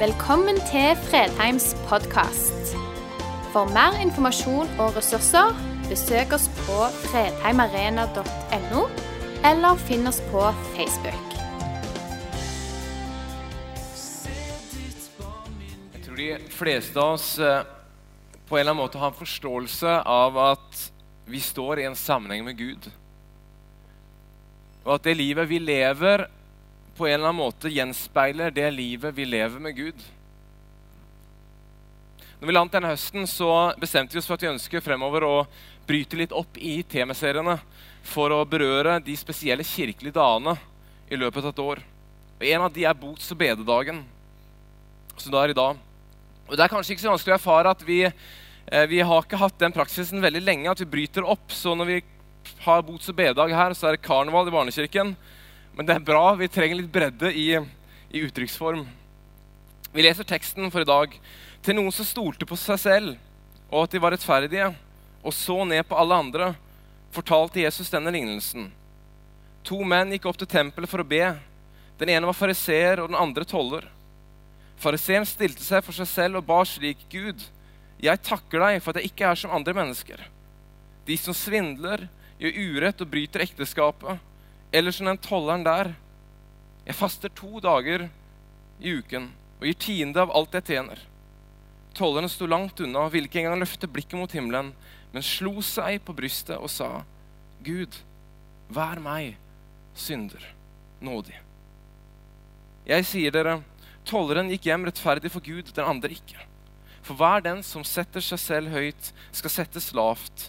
Velkommen til Fredheims podkast. For mer informasjon og ressurser, besøk oss på fredheimarena.no, eller finn oss på Facebook. Jeg tror de fleste av oss eh, på en eller annen måte har en forståelse av at vi står i en sammenheng med Gud. Og at det livet vi lever, på en eller annen måte gjenspeiler det livet vi lever med Gud. Når vi landet denne høsten, så bestemte vi oss for at vi ønsker fremover å bryte litt opp i temaseriene for å berøre de spesielle kirkelige dagene i løpet av et år. Og En av de er bots- og bededagen, som da er i dag. Og Det er kanskje ikke så vanskelig å erfare at vi, eh, vi har ikke hatt den praksisen veldig lenge, at vi bryter opp. Så når vi har bots- og bededag her, så er det karneval i barnekirken. Men det er bra. Vi trenger litt bredde i, i uttrykksform. Vi leser teksten for i dag. Til noen som stolte på seg selv, og at de var rettferdige, og så ned på alle andre, fortalte Jesus denne lignelsen. To menn gikk opp til tempelet for å be. Den ene var fariseer, og den andre toller. Fariseeren stilte seg for seg selv og ba slik.: Gud, jeg takker deg for at jeg ikke er som andre mennesker. De som svindler, gjør urett og bryter ekteskapet eller som den tolleren der. Jeg faster to dager i uken og gir tiende av alt jeg tjener. Tolleren sto langt unna og ville ikke engang løfte blikket mot himmelen, men slo seg på brystet og sa, Gud, vær meg, synder, nådig. Jeg sier dere, tolleren gikk hjem rettferdig for Gud, den andre ikke. For hver den som setter seg selv høyt, skal settes lavt,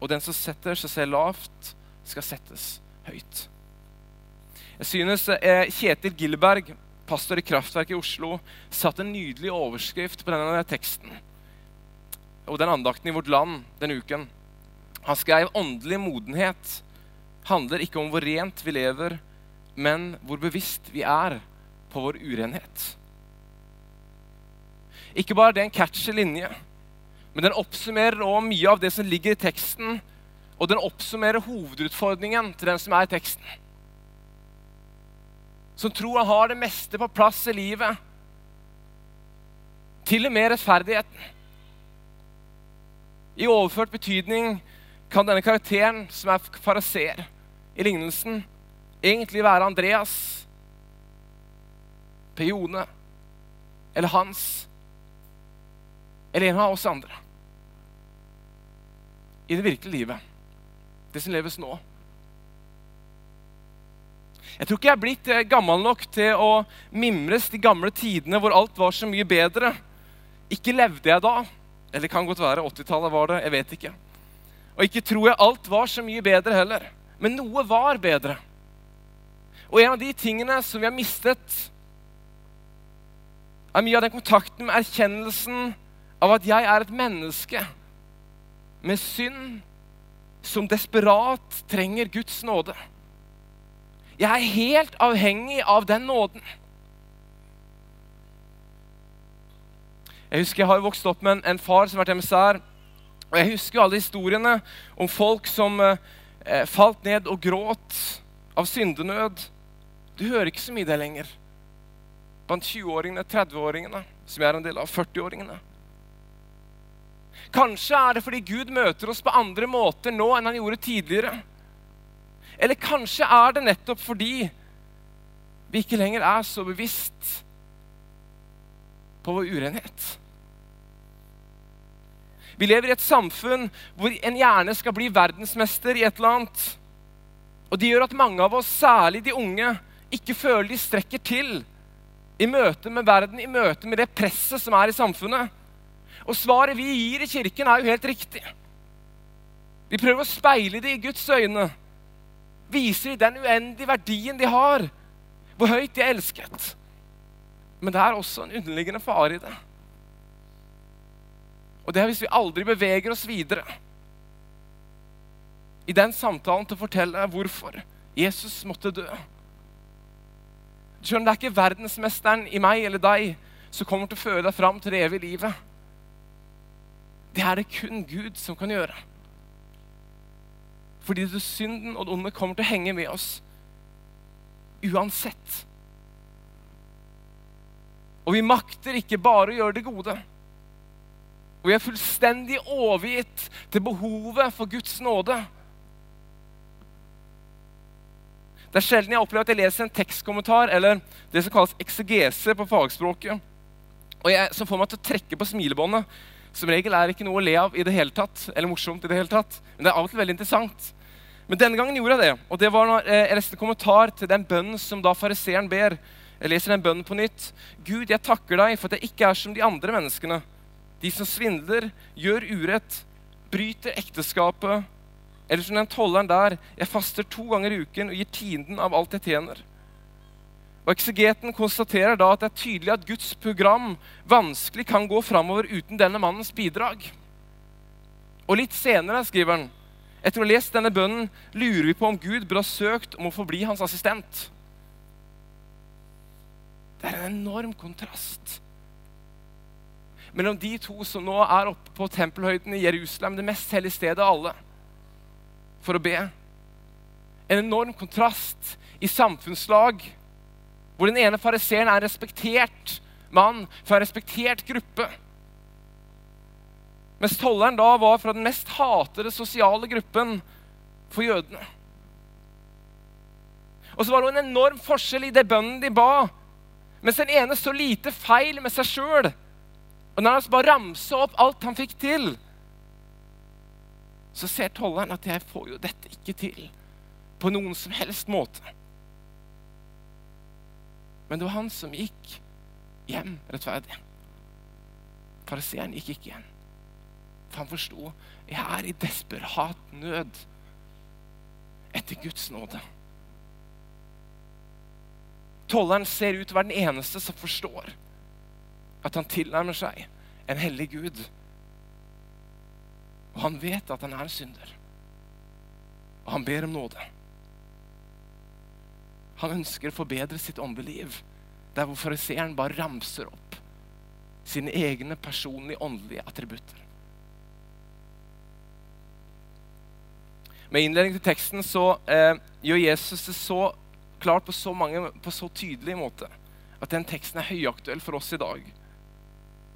og den som setter seg selv lavt, skal settes høyt. Jeg synes eh, Kjetil Gilberg, pastor i Kraftverket i Oslo, satte en nydelig overskrift på denne teksten og den andakten i Vårt Land denne uken. Han skrev åndelig modenhet handler ikke om hvor rent vi lever, men hvor bevisst vi er på vår urenhet. Ikke bare det er en catchy linje, men den oppsummerer også mye av det som ligger i teksten, og den oppsummerer hovedutfordringen til den som er i teksten. Som tror han har det meste på plass i livet. Til og med rettferdigheten. I overført betydning kan denne karakteren, som er fariseer i lignelsen, egentlig være Andreas, Per Jone eller Hans eller en av oss andre. I det virkelige livet det som leves nå. Jeg tror ikke jeg er blitt eh, gammel nok til å mimres de gamle tidene hvor alt var så mye bedre. Ikke levde jeg da. Eller det kan godt være 80-tallet var det. Jeg vet ikke. Og ikke tror jeg alt var så mye bedre heller. Men noe var bedre. Og en av de tingene som vi har mistet, er mye av den kontakten med erkjennelsen av at jeg er et menneske med synd som desperat trenger Guds nåde. Jeg er helt avhengig av den nåden. Jeg husker jeg har vokst opp med en, en far som har vært emissær. Og jeg husker alle historiene om folk som eh, falt ned og gråt av syndenød. Du hører ikke så mye det lenger. Blant 20-åringene, 30-åringene, som jeg er en del av, 40-åringene. Kanskje er det fordi Gud møter oss på andre måter nå enn han gjorde tidligere. Eller kanskje er det nettopp fordi vi ikke lenger er så bevisst på vår urenhet. Vi lever i et samfunn hvor en gjerne skal bli verdensmester i et eller annet. Og det gjør at mange av oss, særlig de unge, ikke føler de strekker til i møte med verden, i møte med det presset som er i samfunnet. Og svaret vi gir i kirken, er jo helt riktig. Vi prøver å speile det i Guds øyne. Viser de den uendelige verdien de har, hvor høyt de er elsket. Men det er også en underliggende fare i det. Og det er hvis vi aldri beveger oss videre i den samtalen til å fortelle hvorfor Jesus måtte dø. Skjønner, Det er ikke verdensmesteren i meg eller deg som kommer til å føre deg fram til det evige livet. Det er det kun Gud som kan gjøre. Fordi det synden og det onde kommer til å henge med oss uansett. Og vi makter ikke bare å gjøre det gode. Og vi er fullstendig overgitt til behovet for Guds nåde. Det er sjelden jeg opplever at jeg leser en tekstkommentar eller det som kalles eksegese på fagspråket, og jeg, som får meg til å trekke på smilebåndet. Som regel er ikke noe å le av i det hele tatt, eller morsomt i det hele tatt. Men det er av og til veldig interessant. Men denne gangen gjorde jeg det. Og det var når eh, jeg leste en kommentar til den bønnen som da fariseeren ber. Jeg leser den bønnen på nytt. Gud, jeg takker deg for at jeg ikke er som de andre menneskene. De som svindler, gjør urett, bryter ekteskapet. Eller som den tolleren der. Jeg faster to ganger i uken og gir tienden av alt jeg tjener. Og Eksegeten konstaterer da at det er tydelig at Guds program vanskelig kan gå framover uten denne mannens bidrag. Og litt senere skriver han, etter å ha lest denne bønnen lurer vi på om Gud burde ha søkt om å få bli hans assistent. Det er en enorm kontrast mellom de to som nå er oppe på tempelhøyden i Jerusalem, det mest hellige stedet av alle, for å be. En enorm kontrast i samfunnslag hvor den ene fariseeren er en respektert mann fra en respektert gruppe. Mens tolleren da var fra den mest hatede sosiale gruppen for jødene. Og så var det en enorm forskjell i det bønnen de ba. Mens den ene så lite feil med seg sjøl. Og når han bare ramsa opp alt han fikk til, så ser tolleren at jeg får jo dette ikke til på noen som helst måte. Men det var han som gikk hjem rettferdig. Fariseeren gikk ikke igjen. For han forsto jeg er i desperat nød etter Guds nåde. Tolleren ser ut til å være den eneste som forstår at han tilnærmer seg en hellig Gud. Og han vet at han er en synder. Og han ber om nåde. Han ønsker å forbedre sitt åndeliv. Der hvor fariseeren bare ramser opp sine egne personlige åndelige attributter. Med innledning til teksten så eh, gjør Jesus det så klart på så, mange, på så tydelig måte at den teksten er høyaktuell for oss i dag.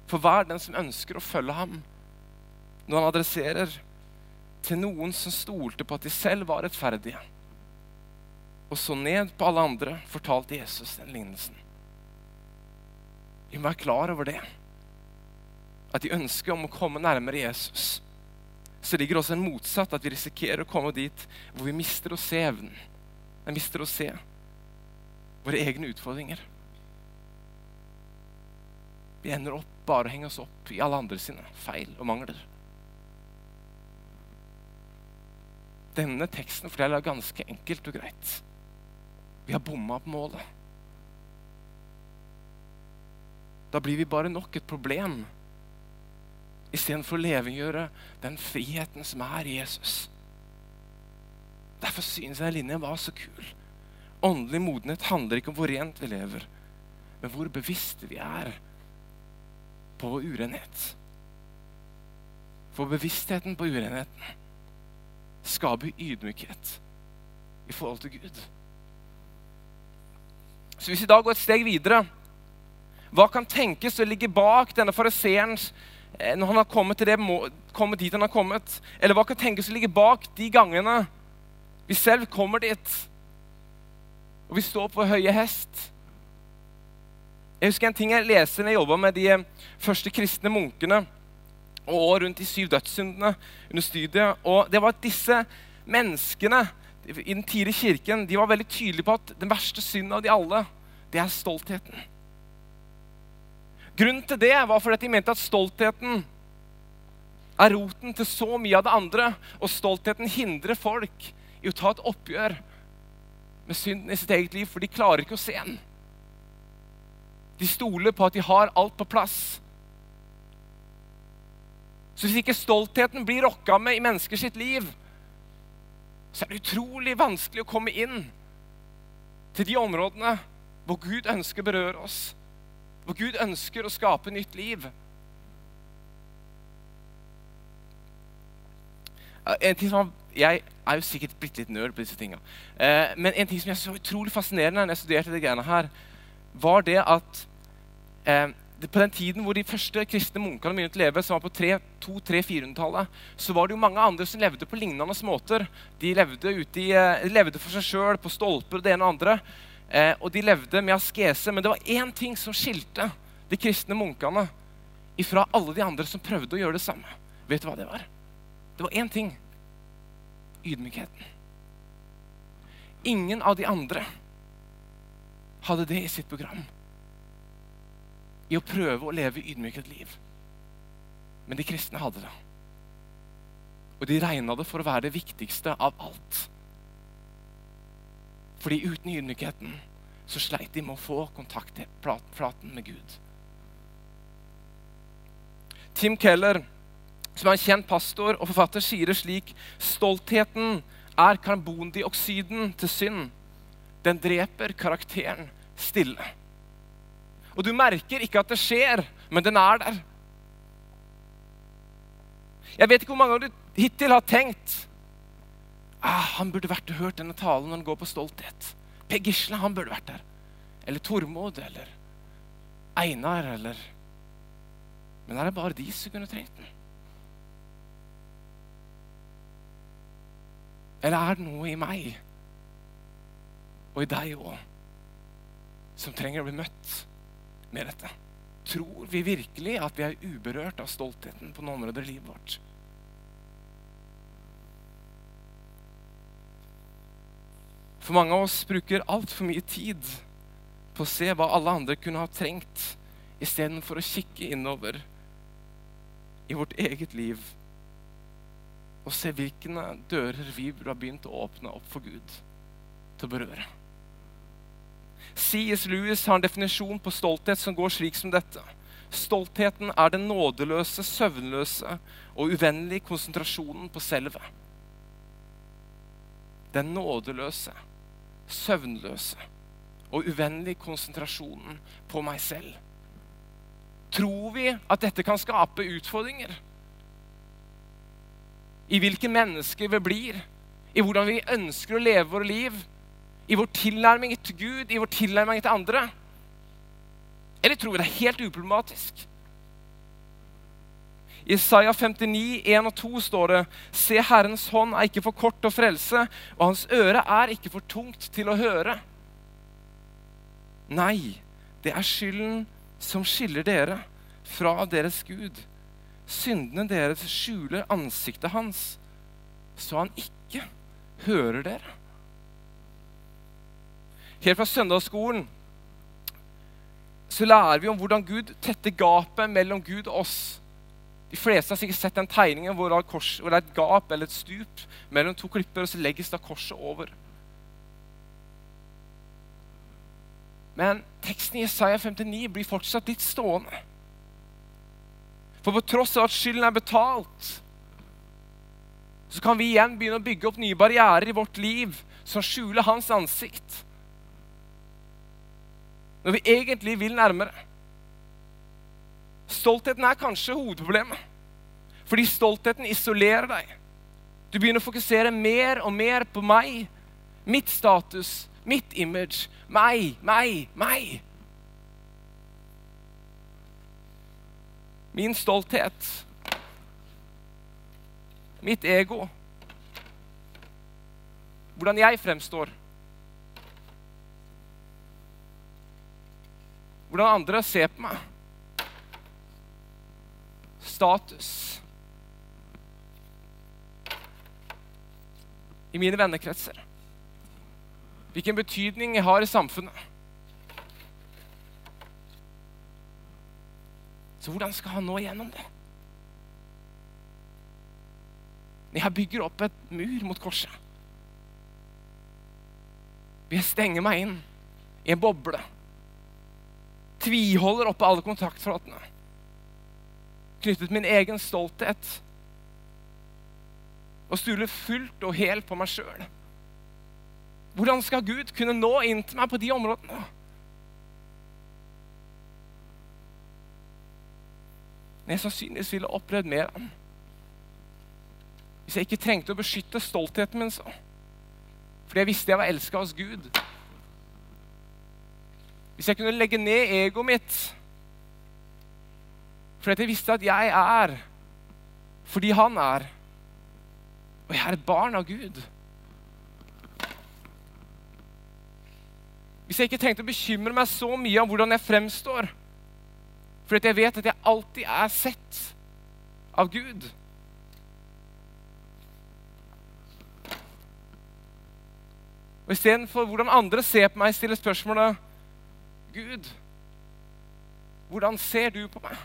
For hver den som ønsker å følge ham, når han adresserer til noen som stolte på at de selv var rettferdige, og så ned på alle andre, fortalte Jesus den lignelsen. Vi må være klar over det. At i ønsket om å komme nærmere Jesus, så ligger også en motsatt. At vi risikerer å komme dit hvor vi mister å se evnen. Vi mister å se våre egne utfordringer. Vi ender opp bare å henge oss opp i alle andre sine feil og mangler. Denne teksten forteller ganske enkelt og greit vi har bomma på målet. Da blir vi bare nok et problem istedenfor å levengjøre den friheten som er Jesus. Derfor synes jeg linjen var så kul. Åndelig modenhet handler ikke om hvor rent vi lever, men hvor bevisste vi er på vår urenhet. For bevisstheten på urenheten skaper ydmykhet i forhold til Gud. Så hvis vi da går et steg videre Hva kan tenkes å ligge bak denne fariseeren eh, når han har kommet, det, kommet dit han har kommet? Eller hva kan tenkes å ligge bak de gangene vi selv kommer dit, og vi står på høye hest? Jeg husker en ting jeg leste når jeg jobba med de første kristne munkene og rundt de syv dødssyndene under studiet. Og det var at disse menneskene i den tidlige kirken de var veldig tydelige på at den verste synden av de alle, det er stoltheten. Grunnen til det var fordi de mente at stoltheten er roten til så mye av det andre. Og stoltheten hindrer folk i å ta et oppgjør med synden i sitt eget liv, for de klarer ikke å se den. De stoler på at de har alt på plass. Så hvis ikke stoltheten blir rokka med i menneskers liv, så er det utrolig vanskelig å komme inn til de områdene hvor Gud ønsker å berøre oss. Hvor Gud ønsker å skape nytt liv. En ting som Jeg er jo sikkert blitt litt nerd på disse tingene. Eh, men en ting som jeg så utrolig fascinerende når jeg studerte det greiene her, var det at eh, på den tiden hvor de første kristne munkene begynte å leve, som var på 200-400-tallet, så var det jo mange andre som levde på lignende måter. De levde, i, eh, de levde for seg sjøl, på stolper og det ene og andre. Eh, og de levde med askese. Men det var én ting som skilte de kristne munkene ifra alle de andre som prøvde å gjøre det samme. Vet du hva det var? Det var én ting. Ydmykheten. Ingen av de andre hadde det i sitt program i å prøve å leve ydmyket liv. Men de kristne hadde det. Og de regna det for å være det viktigste av alt. Fordi uten ydmykheten så sleit de med å få kontaktflaten med Gud. Tim Keller, som er en kjent pastor og forfatter, sier det slik Stoltheten er karbondioksiden til synd. Den dreper karakteren stille. Og du merker ikke at det skjer, men den er der. Jeg vet ikke hvor mange av du hittil har tenkt ah, han burde vært og hørt denne talen når han går på stolthet. Per Gisle han burde vært der. Eller Tormod eller Einar eller Men er det bare de som kunne trengt den? Eller er det noe i meg og i deg òg som trenger å bli møtt med dette? Tror vi virkelig at vi er uberørt av stoltheten på noen områder i livet vårt? For mange av oss bruker altfor mye tid på å se hva alle andre kunne ha trengt, istedenfor å kikke innover i vårt eget liv og se hvilke dører vi burde ha begynt å åpne opp for Gud til å berøre. C.S. Lewis har en definisjon på stolthet som går slik som dette. Stoltheten er den nådeløse, søvnløse og uvennlige konsentrasjonen på selve. Den nådeløse, søvnløse og uvennlige konsentrasjonen på meg selv. Tror vi at dette kan skape utfordringer? I hvilke mennesker vi blir, i hvordan vi ønsker å leve våre liv? I vår tilnærming til Gud, i vår tilnærming til andre? Eller tror vi det er helt uproblematisk? I Isaiah 59, 1 og 2 står det Se, Herrens hånd er ikke for kort å frelse, og hans øre er ikke for tungt til å høre. Nei, det er skylden som skiller dere fra deres Gud. Syndene deres skjuler ansiktet hans, så han ikke hører dere. Helt fra søndagsskolen så lærer vi om hvordan Gud tetter gapet mellom Gud og oss. De fleste har sikkert sett den tegningen hvor det, kors, hvor det er et gap eller et stup mellom to klipper, og så legges da korset over. Men teksten i Isaiah 59 blir fortsatt litt stående. For på tross av at skylden er betalt, så kan vi igjen begynne å bygge opp nye barrierer i vårt liv som skjuler hans ansikt når vi egentlig vil nærmere. Stoltheten er kanskje hovedproblemet. Fordi stoltheten isolerer deg. Du begynner å fokusere mer og mer på meg, mitt status, mitt image. Meg, meg, meg. Min stolthet. Mitt ego. Hvordan jeg fremstår. Hvordan andre ser på meg. Status. I mine vennekretser. Hvilken betydning jeg har i samfunnet. Så hvordan skal han nå igjennom det? Jeg bygger opp et mur mot korset. Jeg stenger meg inn i en boble tviholder oppe alle kontaktflatene. Knyttet min egen stolthet. Og stoler fullt og helt på meg sjøl. Hvordan skal Gud kunne nå inn til meg på de områdene? Men jeg sannsynligvis ville opplevd mer av ham. Hvis jeg ikke trengte å beskytte stoltheten min så. Fordi jeg visste jeg var elska hos Gud. Hvis jeg kunne legge ned egoet mitt Fordi jeg visste at jeg er fordi han er. Og jeg er et barn av Gud. Hvis jeg ikke trengte å bekymre meg så mye om hvordan jeg fremstår, fordi jeg vet at jeg alltid er sett av Gud Og istedenfor hvordan andre ser på meg, stiller spørsmålet Gud, hvordan ser du på meg?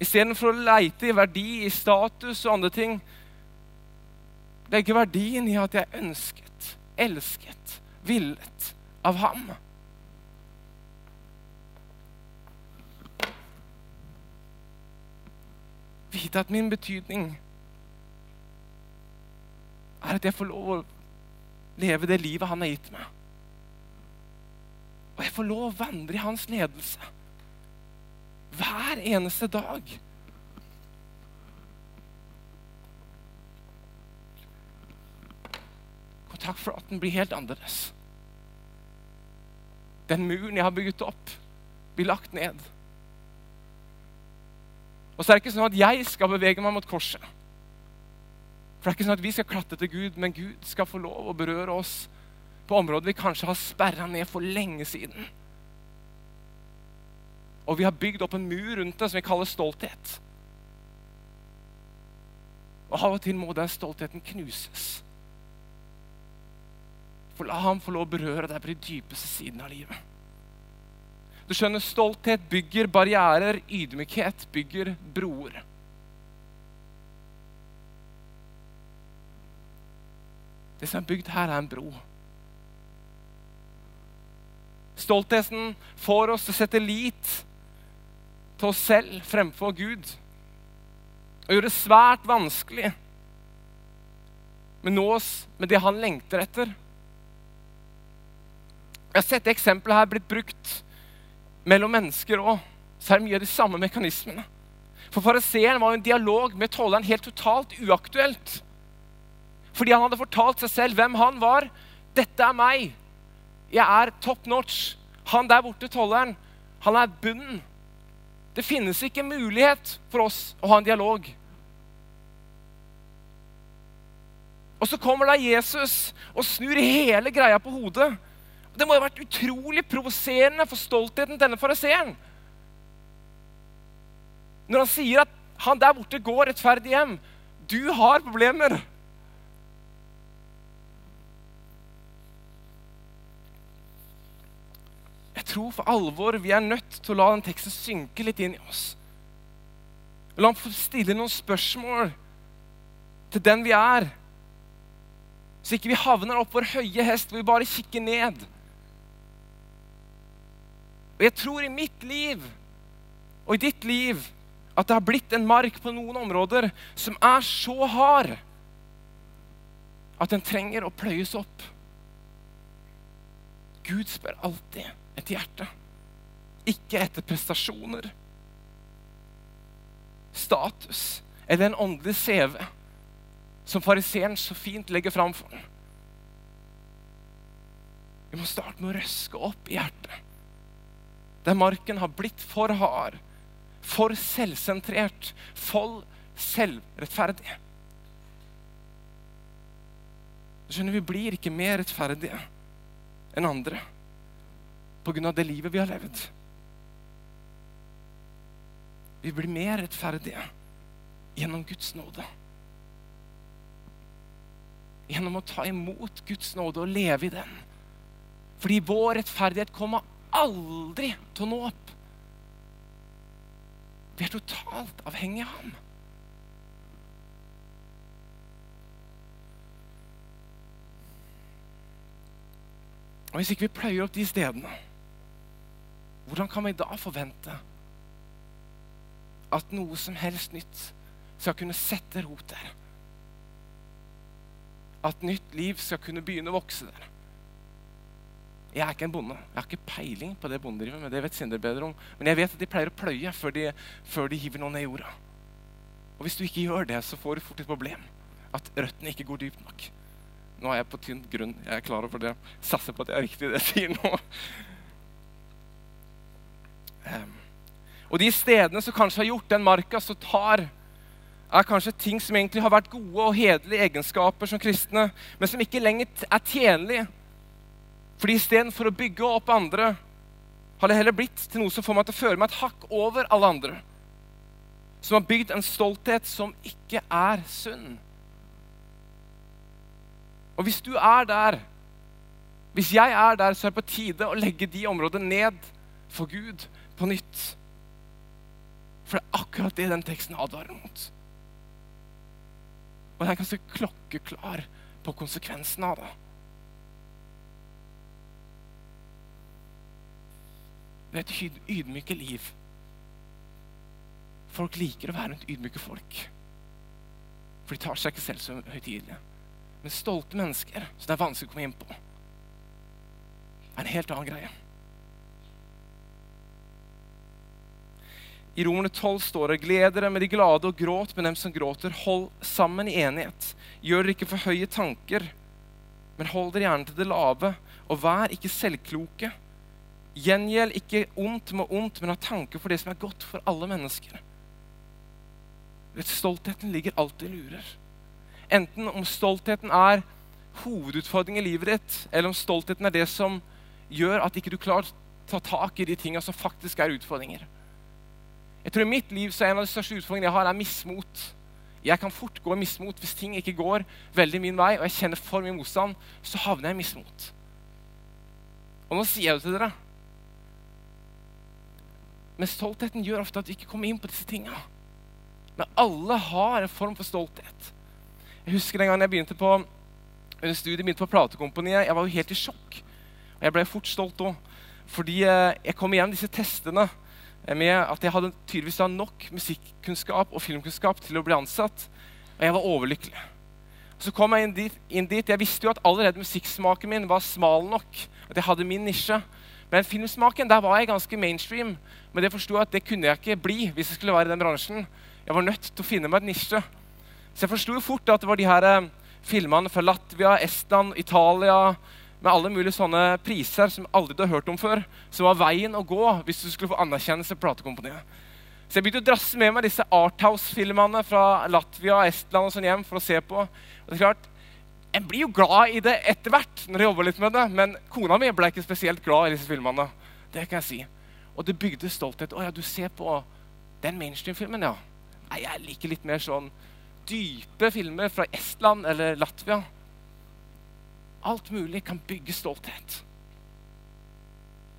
Istedenfor å leite i verdi i status og andre ting, legge verdien i at jeg er ønsket, elsket, villet av ham. Vite at min betydning er at jeg får lov å leve det livet han har gitt meg. Og jeg får lov å vandre i hans ledelse hver eneste dag. Kontaktflaten blir helt annerledes. Den muren jeg har bygget opp, blir lagt ned. Og så er det ikke sånn at jeg skal bevege meg mot korset. For det er ikke sånn at vi skal klatre til Gud, men Gud skal få lov å berøre oss på områder vi kanskje har sperra ned for lenge siden. Og vi har bygd opp en mur rundt det som vi kaller stolthet. Og av og til må den stoltheten knuses. For la ham få lov å berøre deg på de dypeste sidene av livet. Du skjønner, Stolthet bygger barrierer, ydmykhet bygger broer. Det som er bygd her, er en bro. Stoltheten får oss til å sette lit til oss selv fremfor Gud. Og gjør det svært vanskelig med nå oss med det han lengter etter. Jeg har sett eksempelet her blitt brukt mellom mennesker òg. Så er det mye av de samme mekanismene. For fariseeren var jo en dialog med tolleren helt totalt uaktuelt. Fordi han hadde fortalt seg selv hvem han var. 'Dette er meg. Jeg er top notch.' Han der borte, tolleren, han er bunnen. Det finnes ikke mulighet for oss å ha en dialog. Og så kommer da Jesus og snur hele greia på hodet. Det må ha vært utrolig provoserende for stoltheten til denne fariseeren. Når han sier at han der borte går rettferdig hjem. Du har problemer. Tror for alvor vi er nødt til å la den teksten synke litt inn i oss. La ham få stille noen spørsmål til den vi er, så ikke vi havner opp vår høye hest hvor vi bare kikker ned. Og Jeg tror i mitt liv og i ditt liv at det har blitt en mark på noen områder som er så hard at den trenger å pløyes opp. Gud spør alltid et hjertet, Ikke etter prestasjoner, status eller en åndelig CV som fariseeren så fint legger fram for den. Vi må starte med å røske opp i hjertet. Der marken har blitt for hard, for selvsentrert, for selvrettferdig. Skjønner, Vi blir ikke mer rettferdige enn andre pga. det livet vi har levd. Vi blir mer rettferdige gjennom Guds nåde. Gjennom å ta imot Guds nåde og leve i den. Fordi vår rettferdighet kommer aldri til å nå opp. Vi er totalt avhengig av ham. Og Hvis ikke vi pløyer opp de stedene hvordan kan vi da forvente at noe som helst nytt skal kunne sette rot der? At nytt liv skal kunne begynne å vokse der? Jeg er ikke en bonde. Jeg har ikke peiling på det bondedrivet, med. det vet Sindre bedre om. Men jeg vet at de pleier å pløye før de, før de hiver noe ned i jorda. Og hvis du ikke gjør det, så får du fort et problem. At røttene ikke går dypt nok. Nå er jeg på tynn grunn. Jeg er klar over det. Satser på at jeg er riktig, det jeg sier nå. Um, og de stedene som kanskje har gjort den marka så tar, er kanskje ting som egentlig har vært gode og hederlige egenskaper som kristne, men som ikke lenger er tjenlige. Fordi istedenfor å bygge opp andre, har det heller blitt til noe som får meg til å føre meg et hakk over alle andre. Som har bygd en stolthet som ikke er sunn. Og hvis du er der, hvis jeg er der, så er det på tide å legge de områdene ned for Gud på nytt. For det er akkurat det den teksten advarer mot. Og den er ganske klokkeklar på konsekvensen av det. Det er et ydmyke liv. Folk liker å være rundt ydmyke folk. For de tar seg ikke selv så høytidelige. Men stolte mennesker, så det er vanskelig å komme inn på, er en helt annen greie. I Romerne 12 står det gled dere med de glade og gråt med dem som gråter. Hold sammen i enighet. Gjør dere ikke for høye tanker, men hold dere gjerne til det lave. Og vær ikke selvkloke. Gjengjeld ikke ondt med ondt, men ha tanke for det som er godt for alle mennesker. Stoltheten ligger alltid i lurer. Enten om stoltheten er hovedutfordring i livet ditt, eller om stoltheten er det som gjør at ikke du klarer å ta tak i de tingene som faktisk er utfordringer. Jeg tror I mitt liv så er en av de største utfordringene jeg har, er mismot. Jeg kan fort gå i mismot hvis ting ikke går veldig min vei, og jeg kjenner for mye motstand. Så havner jeg i mismot. Og nå sier jeg det til dere. Men stoltheten gjør ofte at vi ikke kommer inn på disse tingene. Men alle har en form for stolthet. Jeg husker den gangen jeg begynte på under studiet begynte på platekomponiet. Jeg var jo helt i sjokk. Og jeg ble fort stolt òg. Fordi eh, jeg kom igjen disse testene med at jeg hadde tydeligvis nok musikkunnskap og filmkunnskap til å bli ansatt. Og jeg var overlykkelig. Så kom jeg inn dit, inn dit. Jeg visste jo at allerede musikksmaken min var smal nok. At jeg hadde min nisje. Men filmsmaken der var jeg ganske mainstream. Men det forsto jeg at det kunne jeg ikke bli hvis jeg skulle være i den bransjen. Jeg var nødt til å finne meg et nisje. Så jeg forsto fort at det var de her eh, filmene fra Latvia, Estland, Italia med alle mulige sånne priser som aldri du har hørt om før, som var veien å gå hvis du skulle få anerkjennelse på platekompaniet. Så jeg begynte å drasse med meg disse Arthouse-filmene fra Latvia Estland og sånn hjem for å se på. Og det er klart, En blir jo glad i det etter hvert, når jeg jobber litt med det, men kona mi ble ikke spesielt glad i disse filmene. Det kan jeg si. Og det bygde stolthet. Å ja, du ser på den mainstream-filmen, ja. Nei, jeg liker litt mer sånn dype filmer fra Estland eller Latvia. Alt mulig kan bygge stolthet.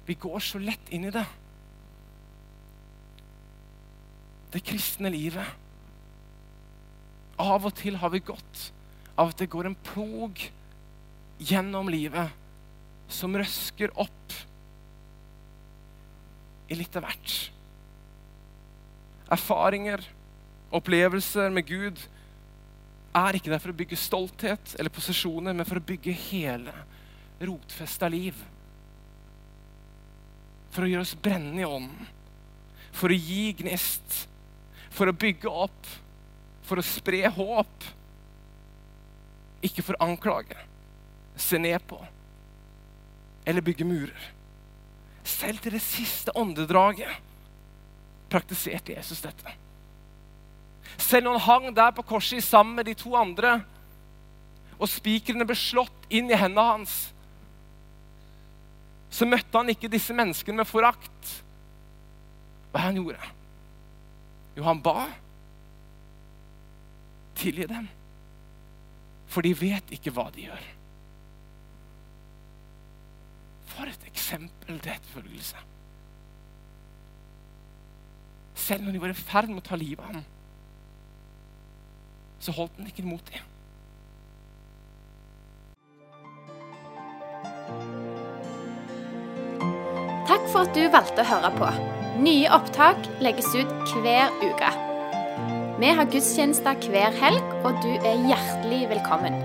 Vi går så lett inn i det. Det kristne livet. Av og til har vi gått av at det går en plog gjennom livet som røsker opp i litt av hvert. Erfaringer, opplevelser med Gud er ikke der for å bygge stolthet eller posisjoner, men for å bygge hele rotfesta liv. For å gjøre oss brennende i ånden. For å gi gnist. For å bygge opp. For å spre håp. Ikke for å anklage, se ned på eller bygge murer. Selv til det siste åndedraget praktiserte Jesus dette. Selv når han hang der på korset sammen med de to andre, og spikrene ble slått inn i hendene hans, så møtte han ikke disse menneskene med forakt. Hva han gjorde? Jo, han ba. Tilgi dem. For de vet ikke hva de gjør. For et eksempel til etterfølgelse. Selv når de var i ferd med å ta livet av ham, så holdt den ikke imot dem. Takk for at du valgte å høre på. Nye opptak legges ut hver uke. Vi har gudstjenester hver helg, og du er hjertelig velkommen.